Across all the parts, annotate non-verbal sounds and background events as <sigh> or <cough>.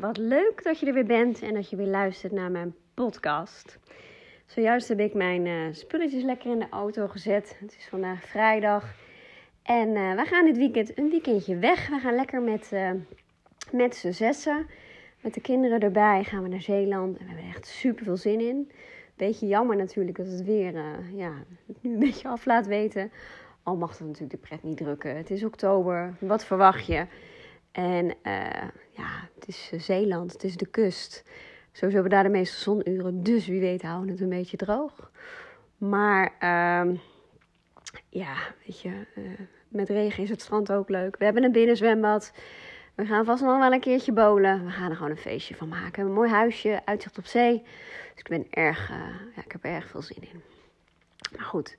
wat leuk dat je er weer bent en dat je weer luistert naar mijn podcast. Zojuist heb ik mijn uh, spulletjes lekker in de auto gezet. Het is vandaag vrijdag. En uh, we gaan dit weekend een weekendje weg. We gaan lekker met, uh, met z'n zessen. Met de kinderen erbij gaan we naar Zeeland. En we hebben er echt super veel zin in. Beetje jammer natuurlijk dat het weer ja, nu een beetje af laat weten. Al mag dat natuurlijk de pret niet drukken. Het is oktober. Wat verwacht je? En uh, ja, het is eh, Zeeland, het is de kust. Sowieso hebben we daar de meeste zonuren, dus wie weet houden het een beetje droog. Maar uh, ja, weet je, uh, met regen is het strand ook leuk. We hebben een binnenzwembad. We gaan vast nog wel een keertje bowlen. We gaan er gewoon een feestje van maken. We hebben een mooi huisje, uitzicht op zee. Dus ik ben erg, ja, ik heb er erg veel zin in. Maar goed,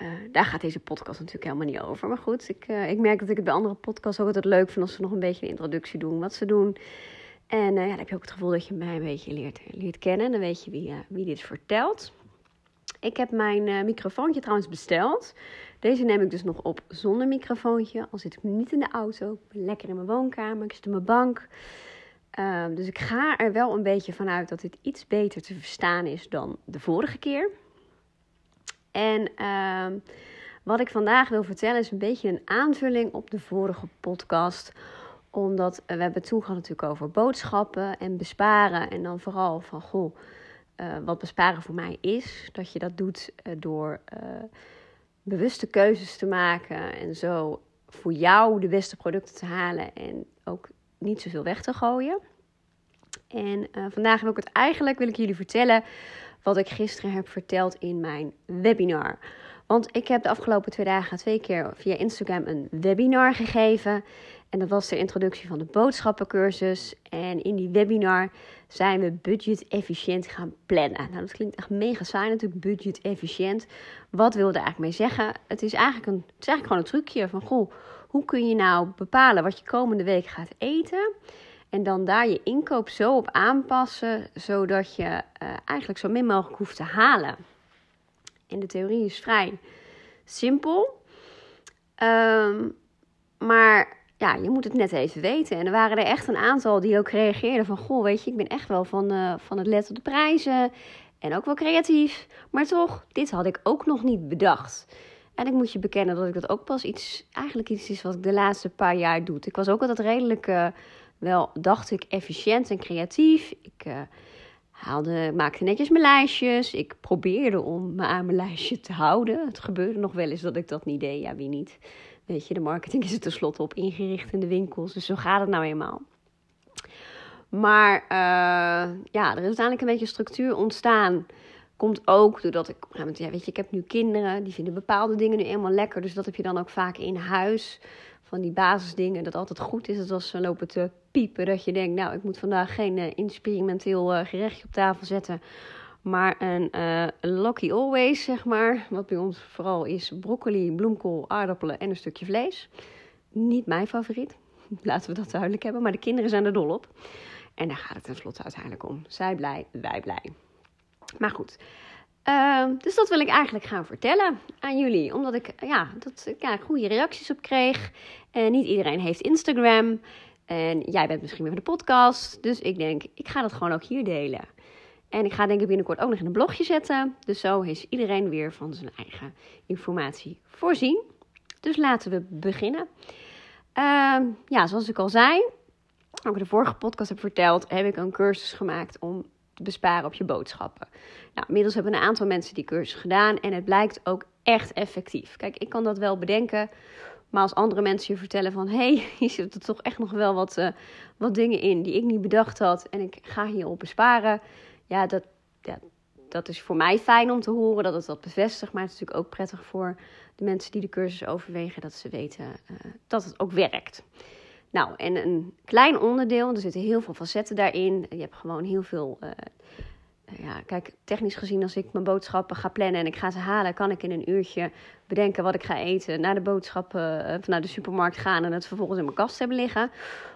uh, daar gaat deze podcast natuurlijk helemaal niet over. Maar goed, ik, uh, ik merk dat ik het bij andere podcasts ook altijd leuk vind als ze nog een beetje een introductie doen, wat ze doen. En uh, ja, dan heb je ook het gevoel dat je mij een beetje leert, leert kennen. Dan weet je wie, wie dit vertelt. Ik heb mijn microfoontje trouwens besteld. Deze neem ik dus nog op zonder microfoontje. Al zit ik niet in de auto. Ik ben lekker in mijn woonkamer. Ik zit op mijn bank. Ehm, dus ik ga er wel een beetje vanuit dat dit iets beter te verstaan is dan de vorige keer. En uh, wat ik vandaag wil vertellen is een beetje een aanvulling op de vorige podcast. Omdat we hebben toen gehad natuurlijk over boodschappen en besparen. En dan vooral van, goh, uh, wat besparen voor mij is. Dat je dat doet uh, door bewuste keuzes te maken. En zo voor jou de beste producten te halen. En ook niet zoveel weg te gooien. En vandaag wil ik het eigenlijk, wil ik jullie vertellen wat ik gisteren heb verteld in mijn webinar. Want ik heb de afgelopen twee dagen twee keer via Instagram een webinar gegeven. En dat was de introductie van de boodschappencursus. En in die webinar zijn we budget-efficiënt gaan plannen. Nou, dat klinkt echt mega saai natuurlijk, budget-efficiënt. Wat wil er eigenlijk mee zeggen? Het is eigenlijk, een, het is eigenlijk gewoon een trucje van, goh, hoe kun je nou bepalen wat je komende week gaat eten... En dan daar je inkoop zo op aanpassen, zodat je uh, eigenlijk zo min mogelijk hoeft te halen. En de theorie is vrij simpel. Um, maar ja, je moet het net even weten. En er waren er echt een aantal die ook reageerden van... Goh, weet je, ik ben echt wel van, uh, van het letten op de prijzen. En ook wel creatief. Maar toch, dit had ik ook nog niet bedacht. En ik moet je bekennen dat ik dat ook pas iets... Eigenlijk iets is wat ik de laatste paar jaar doe. Ik was ook altijd redelijk... Uh, wel, dacht ik, efficiënt en creatief. Ik uh, haalde, maakte netjes mijn lijstjes. Ik probeerde om me aan mijn <laughs> lijstje te houden. Het gebeurde nog wel eens dat ik dat niet deed. Ja, wie niet? Weet je, de marketing is er tenslotte op ingericht in de winkels. Dus zo gaat het nou eenmaal. Maar uh, ja, er is uiteindelijk een beetje structuur ontstaan. Komt ook doordat ik, ja, weet je, ik heb nu kinderen, die vinden bepaalde dingen nu eenmaal lekker. Dus dat heb je dan ook vaak in huis van die basisdingen, dat altijd goed is. Dat als ze lopen te piepen, dat je denkt, nou, ik moet vandaag geen experimenteel uh, gerechtje op tafel zetten, maar een uh, Lucky Always, zeg maar. Wat bij ons vooral is broccoli, bloemkool, aardappelen en een stukje vlees. Niet mijn favoriet, <laughs> laten we dat duidelijk hebben, maar de kinderen zijn er dol op. En daar gaat het tenslotte uiteindelijk om. Zij blij, wij blij. Maar goed, uh, dus dat wil ik eigenlijk gaan vertellen aan jullie. Omdat ik, ja, dat ja, goede reacties op kreeg. En niet iedereen heeft Instagram. En jij bent misschien weer van de podcast. Dus ik denk, ik ga dat gewoon ook hier delen. En ik ga denk ik binnenkort ook nog in een blogje zetten. Dus zo is iedereen weer van zijn eigen informatie voorzien. Dus laten we beginnen. Uh, ja, zoals ik al zei, ook de vorige podcast heb verteld, heb ik een cursus gemaakt om besparen op je boodschappen. Nou, inmiddels hebben een aantal mensen die cursus gedaan en het blijkt ook echt effectief. Kijk, ik kan dat wel bedenken, maar als andere mensen je vertellen van... hé, hey, <laughs> hier zitten toch echt nog wel wat, uh, wat dingen in die ik niet bedacht had... en ik ga hierop besparen. Ja dat, ja, dat is voor mij fijn om te horen dat het dat bevestigt. Maar het is natuurlijk ook prettig voor de mensen die de cursus overwegen... dat ze weten uh, dat het ook werkt. Nou, en een klein onderdeel, er zitten heel veel facetten daarin. Je hebt gewoon heel veel... Uh, ja, kijk, technisch gezien, als ik mijn boodschappen ga plannen en ik ga ze halen, kan ik in een uurtje bedenken wat ik ga eten, naar de boodschappen, of naar de supermarkt gaan en het vervolgens in mijn kast hebben liggen.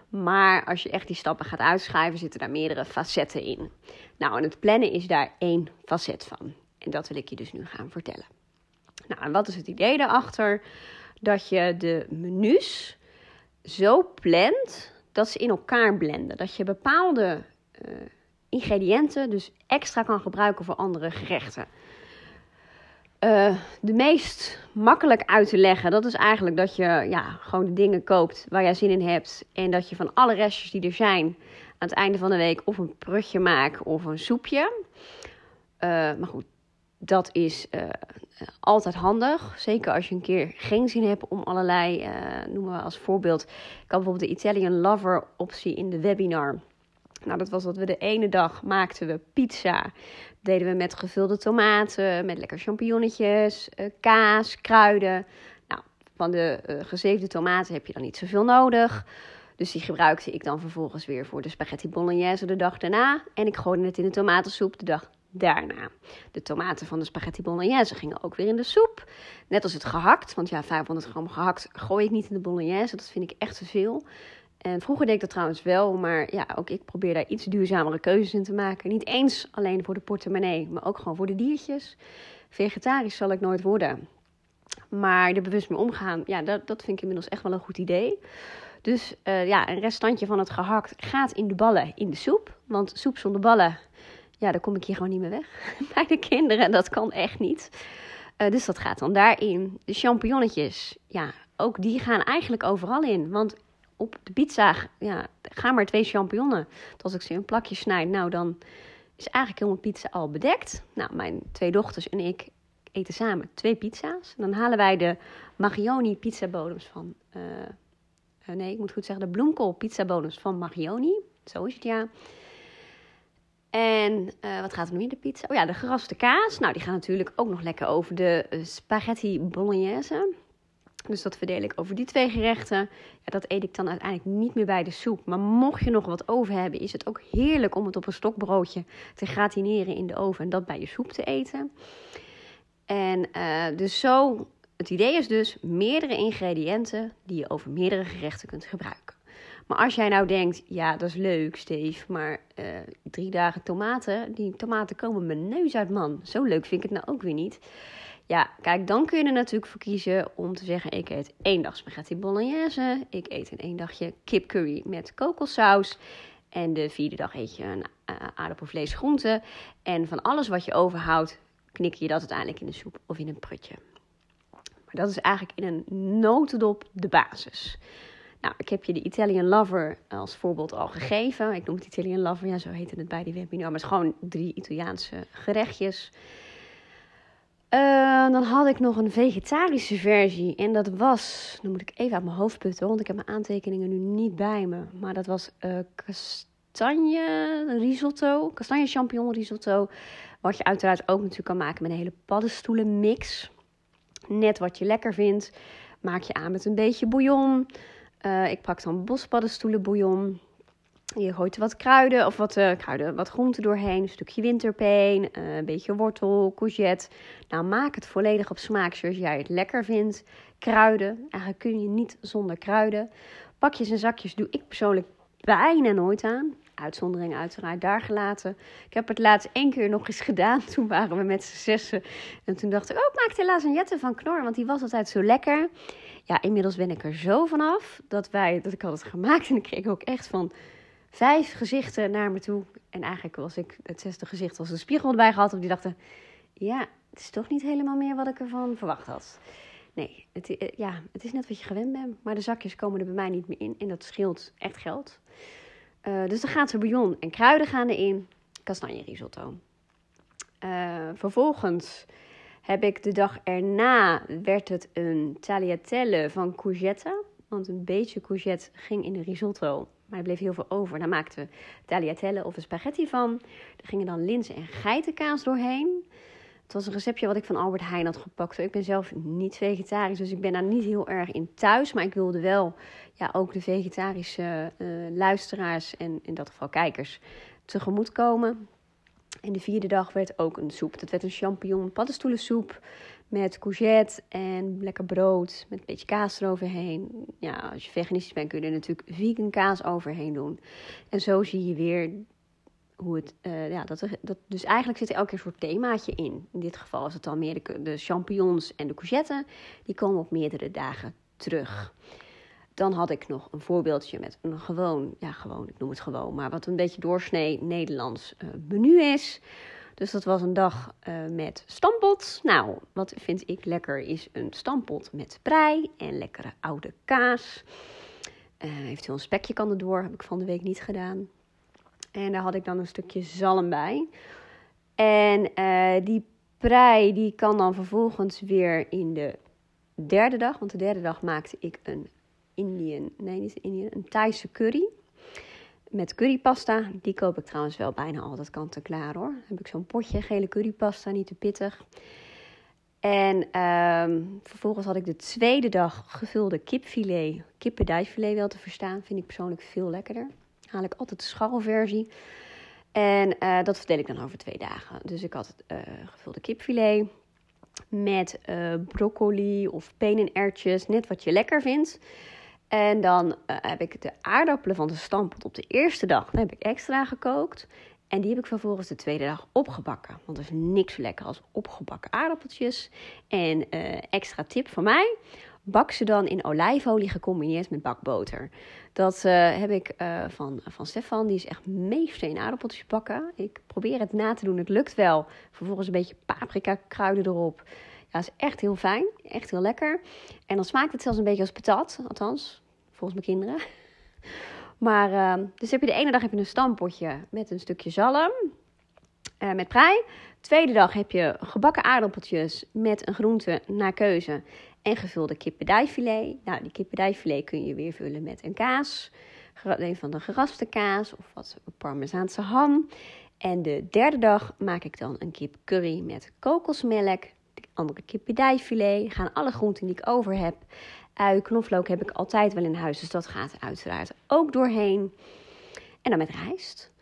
Maar als je echt die stappen gaat uitschrijven, zitten daar meerdere facetten in. Nou, en het plannen is daar één facet van. En dat wil ik je dus nu gaan vertellen. Nou, en wat is het idee daarachter? Dat je de menus zo plant dat ze in elkaar blenden. Dat je bepaalde uh, ingrediënten dus extra kan gebruiken voor andere gerechten. Uh, de meest makkelijk uit te leggen, dat is eigenlijk dat je ja, gewoon de dingen koopt waar jij zin in hebt. En dat je van alle restjes die er zijn aan het einde van de week of een prutje maakt of een soepje. Uh, maar goed, dat is uh, altijd handig. Zeker als je een keer geen zin hebt om allerlei, uh, noemen we als voorbeeld. Ik had bijvoorbeeld de Italian Lover optie in de webinar. Nou, dat was dat we de ene dag maakten we pizza. Deden we met gevulde tomaten, met lekker champignonnetjes, kaas, kruiden. Nou, van de gezeefde tomaten heb je dan niet zoveel nodig. Dus die gebruikte ik dan vervolgens weer voor de spaghetti bolognese de dag daarna. En ik gooide het in de tomatensoep de dag daarna. De tomaten van de spaghetti bolognese gingen ook weer in de soep. Net als het gehakt, want ja, 500 gram gehakt gooi ik niet in de bolognese. Dat vind ik echt te veel. En vroeger deed ik dat trouwens wel, maar ja, ook ik probeer daar iets duurzamere keuzes in te maken. Niet eens alleen voor de portemonnee, maar ook gewoon voor de diertjes. Vegetarisch zal ik nooit worden. Maar er bewust mee omgaan, ja, dat, dat vind ik inmiddels echt wel een goed idee. Dus uh, ja, een restantje van het gehakt gaat in de ballen in de soep. Want soep zonder ballen, ja, dan kom ik hier gewoon niet meer weg. <laughs> Bij de kinderen, dat kan echt niet. Uh, dus dat gaat dan daarin. De champignonnetjes, ja, ook die gaan eigenlijk overal in. Want op de pizza, ja, ga maar twee champignonnen. Als ik ze in plakjes snijd, nou dan is eigenlijk mijn pizza al bedekt. Nou, mijn twee dochters en ik eten samen twee pizza's. Dan halen wij de Magioni pizzabodems van... Uh, nee, ik moet goed zeggen, de bloemkool pizzabodems van Magioni. Zo is het, ja. En uh, wat gaat er nu in de pizza? Oh ja, de geraste kaas. Nou, die gaat natuurlijk ook nog lekker over de uh, spaghetti bolognese. Dus dat verdeel ik over die twee gerechten. Ja, dat eet ik dan uiteindelijk niet meer bij de soep. Maar mocht je nog wat over hebben, is het ook heerlijk om het op een stokbroodje te gratineren in de oven en dat bij je soep te eten. En uh, dus zo, het idee is dus meerdere ingrediënten die je over meerdere gerechten kunt gebruiken. Maar als jij nou denkt, ja, dat is leuk, Steve, maar uh, drie dagen tomaten, die tomaten komen mijn neus uit, man. Zo leuk vind ik het nou ook weer niet. Ja, kijk, dan kun je er natuurlijk voor kiezen om te zeggen: ik eet één dag spaghetti bolognese, ik eet een één dagje kipcurry met kokossaus. En de vierde dag eet je een uh, aardappelvlees groente. En van alles wat je overhoudt, knik je dat uiteindelijk in de soep of in een prutje. Maar dat is eigenlijk in een notendop de basis. Nou, ik heb je de Italian Lover als voorbeeld al gegeven. Ik noem het Italian Lover, ja, zo heette het bij die webinar. Maar het is gewoon drie Italiaanse gerechtjes. Uh, dan had ik nog een vegetarische versie. En dat was, dan moet ik even uit mijn hoofd putten, want ik heb mijn aantekeningen nu niet bij me. Maar dat was uh, kastanje risotto, kastanje champignon risotto. Wat je uiteraard ook natuurlijk kan maken met een hele paddenstoelen mix. Net wat je lekker vindt. Maak je aan met een beetje bouillon. Uh, ik pak dan bospaddenstoelen bouillon. Je gooit wat kruiden of wat uh, kruiden, wat groenten doorheen. Een stukje winterpeen, uh, een beetje wortel, courgette. Nou, maak het volledig op smaak zoals jij het lekker vindt. Kruiden, eigenlijk kun je niet zonder kruiden. Pakjes en zakjes doe ik persoonlijk bijna nooit aan. Uitzonderingen uiteraard daar gelaten. Ik heb het laatst één keer nog eens <laughs> gedaan. Toen waren we met z'n zessen. En toen dacht ik, oh, ik maak helaas een jette van knor. Want die was altijd zo lekker. Ja, inmiddels ben ik er zo vanaf. Dat wij, dat ik had het gemaakt. <laughs> En ik kreeg ook echt van vijf gezichten naar me toe. En eigenlijk was ik het zesde gezicht als een spiegel erbij gehad. En die dachten, ja, het is toch niet helemaal meer wat ik ervan verwacht had. Nee, het, eh, ja, het is net wat je gewend bent. Maar de zakjes komen er bij mij niet meer in. En dat scheelt echt geld. Uh, dus dan gaat er bouillon en kruiden gaan erin. Kastanje risotto. Uh, vervolgens heb ik de dag erna, werd het een tagliatelle van courgette. Want een beetje courgette ging in de risotto. Maar er bleef heel veel over. Daar maakten we tagliatelle of een spaghetti van. Er gingen dan linzen en geitenkaas doorheen. Het was een receptje wat ik van Albert Heijn had gepakt. Ik ben zelf niet vegetarisch, dus ik ben daar niet heel erg in thuis. Maar ik wilde wel ja, ook de vegetarische uh, luisteraars en in dat geval kijkers tegemoet komen. En de vierde dag werd ook een soep. Dat werd een champignon paddenstoelensoep met courgette en lekker brood met een beetje kaas eroverheen. Ja, als je veganistisch bent kun je er natuurlijk vegan kaas overheen doen. En zo zie je weer hoe het, uh, ja, dat, dat, dus eigenlijk zit er elke keer een soort themaatje in. In dit geval is het dan meer de, de champignons en de courgette. Die komen op meerdere dagen terug. Dan had ik nog een voorbeeldje met een gewoon, ja gewoon, ik noem het gewoon, maar wat een beetje doorsnee Nederlands uh, menu is. Dus dat was een dag uh, met stampot. Nou, wat vind ik lekker is een stampot met prei en lekkere oude kaas. Eventueel een spekje kan erdoor, heb ik van de week niet gedaan. En daar had ik dan een stukje zalm bij. En uh, die prei die kan dan vervolgens weer in de derde dag. Want de derde dag maakte ik een Indian, nee niet een Thaise curry. Met currypasta. Die koop ik trouwens wel bijna altijd kant en klaar hoor. Heb ik zo'n potje gele currypasta, niet te pittig. En um, vervolgens had ik de tweede dag gevulde kipfilet, kippendijfilet wel te verstaan. Vind ik persoonlijk veel lekkerder. Haal ik altijd de scharrelversie. En uh, dat verdeel ik dan over twee dagen. Dus ik had uh, gevulde kipfilet met uh, broccoli of penenertjes, net wat je lekker vindt. En dan heb ik de aardappelen van de stampot op de eerste dag heb ik extra gekookt. En die heb ik vervolgens de tweede dag opgebakken. Want er is niks lekker als opgebakken aardappeltjes. En extra tip van mij: bak ze dan in olijfolie gecombineerd met bakboter. Dat uh, heb ik uh, van, van Stefan. Die is echt meester in aardappeltjes bakken. Ik probeer het na te doen. Het lukt wel. Vervolgens een beetje paprika kruiden erop. Ja, is echt heel fijn. Echt heel lekker. En dan smaakt het zelfs een beetje als patat. Althans, volgens mijn kinderen. <laughs> Maar, uh, dus heb je de ene dag heb je een stampotje met een stukje zalm. met prei. Tweede dag heb je gebakken aardappeltjes met een groente naar keuze en gevulde kippendijfilet. Nou, die kippendijfilet kun je weer vullen met een kaas. Een van de geraspte kaas of wat parmezaanse ham. En de derde dag maak ik dan een kip curry met kokosmelk. De andere kippendijfilet. Gaan alle groenten die ik over heb. Ui, knoflook heb ik altijd wel in huis. Dus dat gaat uiteraard ook doorheen. En dan met rijst.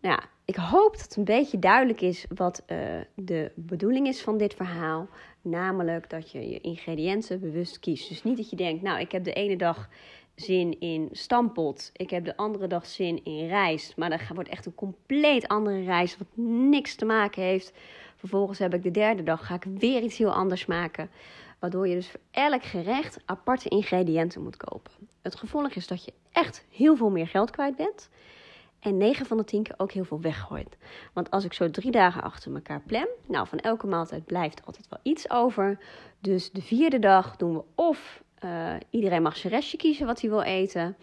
Nou ja, ik hoop dat het een beetje duidelijk is wat uh, de bedoeling is van dit verhaal. Namelijk dat je je ingrediënten bewust kiest. Dus niet dat je denkt, nou, ik heb de ene dag zin in stampot. Ik heb de andere dag zin in rijst. Maar dat wordt echt een compleet andere rijst, wat niks te maken heeft. Vervolgens heb ik de derde dag, ga ik weer iets heel anders maken. Waardoor je dus voor elk gerecht aparte ingrediënten moet kopen. Het gevolg is dat je echt heel veel meer geld kwijt bent. En 9 van de 10 keer ook heel veel weggooit. Want als ik zo drie dagen achter elkaar plan, nou van elke maaltijd blijft altijd wel iets over. Dus de vierde dag doen we of uh, iedereen mag zijn restje kiezen wat hij wil eten.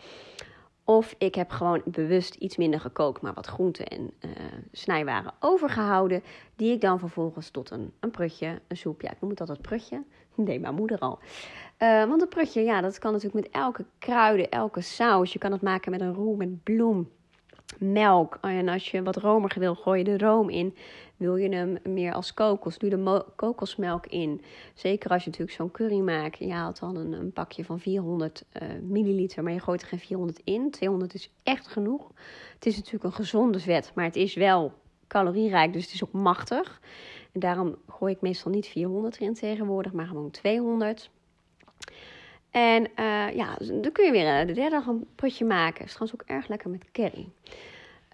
Of ik heb gewoon bewust iets minder gekookt, maar wat groenten en uh, snijwaren overgehouden. Die ik dan vervolgens tot een, een prutje, een soep, ja ik noem het altijd prutje. <laughs> Nee, mijn moeder al. Uh, want een prutje, ja dat kan natuurlijk met elke kruiden, elke saus. Je kan het maken met een roe, met bloem melk. En als je wat romiger wil, gooi je de room in. Wil je hem meer als kokos, doe de kokosmelk in. Zeker als je natuurlijk zo'n curry maakt. Je haalt dan een, pakje van 400 uh, eh, milliliter, maar je gooit er geen 400 in. 200 is echt genoeg. Het is natuurlijk een gezonde vet, maar het is wel calorierijk, dus het is ook machtig. En daarom gooi ik meestal niet 400 erin tegenwoordig, maar gewoon 200. En uh, ja, dan kun je weer uh, de derde dag een potje maken. Het is ook erg lekker met curry.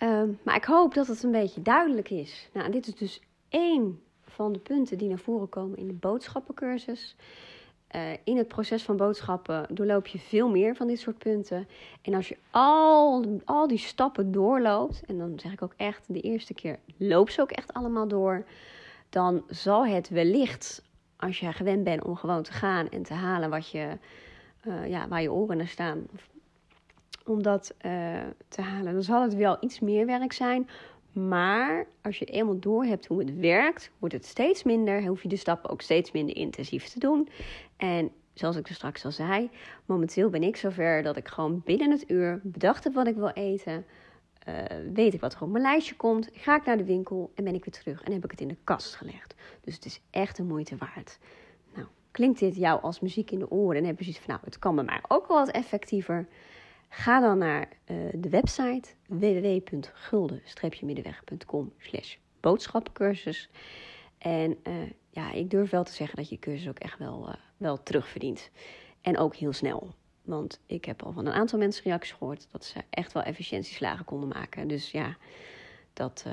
Uh, maar ik hoop dat het een beetje duidelijk is. Nou, dit is dus één van de punten die naar voren komen in de boodschappencursus. Uh, in het proces van boodschappen doorloop je veel meer van dit soort punten. En als je al, al die stappen doorloopt, en dan zeg ik ook echt de eerste keer, loop ze ook echt allemaal door. Dan zal het wellicht, als je gewend bent om gewoon te gaan en te halen wat je, uh, ja, waar je oren naar staan, om dat uh, te halen, dan zal het wel iets meer werk zijn. Maar als je eenmaal door hebt hoe het werkt, wordt het steeds minder. Hoef je de stappen ook steeds minder intensief te doen. En zoals ik er straks al zei, momenteel ben ik zover dat ik gewoon binnen het uur bedacht heb wat ik wil eten. Uh, weet ik wat er op mijn lijstje komt. Ga ik naar de winkel en ben ik weer terug en heb ik het in de kast gelegd. Dus het is echt een moeite waard. Klinkt dit jou als muziek in de oren? En heb je zoiets van, nou, het kan bij mij ook wel wat effectiever. Ga dan naar uh, de website www.gulden-middenweg.com slash boodschappencursus. En uh, ja, ik durf wel te zeggen dat je cursus ook echt wel, uh, wel terugverdient. En ook heel snel. Want ik heb al van een aantal mensen reacties gehoord dat ze echt wel efficiëntieslagen konden maken. Dus ja, dat,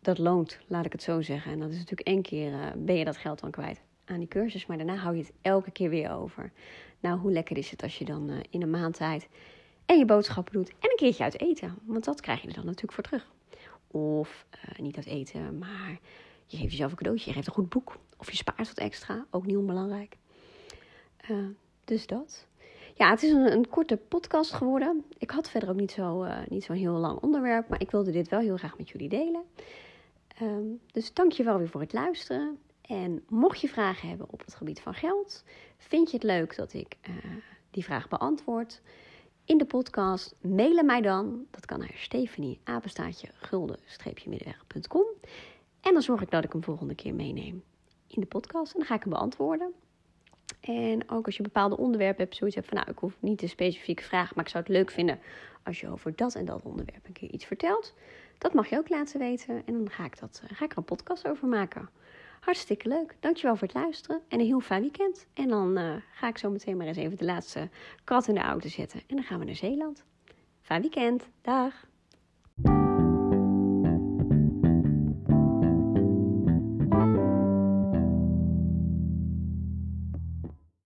dat loont, laat ik het zo zeggen. En dat is natuurlijk één keer, ben je dat geld dan kwijt. Aan die cursus, maar daarna hou je het elke keer weer over. Nou, hoe lekker is het als je dan uh, in een maand tijd en je boodschappen doet en een keertje uit eten. Want dat krijg je er dan natuurlijk voor terug. Of uh, niet uit eten, maar je geeft jezelf een cadeautje. Je geeft een goed boek. Of je spaart wat extra. Ook niet onbelangrijk. Uh, dus dat. Ja, het is een, een, korte podcast geworden. Ik had verder ook niet zo, uh, niet zo heel lang onderwerp. Maar ik wilde dit wel heel graag met jullie delen. Um, dus dank je wel weer voor het luisteren. En mocht je vragen hebben op het gebied van geld, vind je het leuk dat ik uh, die vraag beantwoord in de podcast, mailen mij dan. Dat kan naar Stephanie, apenstaatje, gulden-middenweg.com. En dan zorg ik dat ik hem volgende keer meeneem in de podcast. En dan ga ik hem beantwoorden. En ook als je bepaalde onderwerpen hebt, zoiets hebt van, nou, ik hoef niet een specifieke vraag, maar ik zou het leuk vinden als je over dat en dat onderwerp een keer iets vertelt. Dat mag je ook laten weten en dan ga ik, dat, ga ik er een podcast over maken. Hartstikke leuk. Dankjewel voor het luisteren en een heel fijn weekend. En dan uh, ga ik zo meteen maar eens even de laatste kat in de auto zetten en dan gaan we naar Zeeland. Fijn weekend. Dag.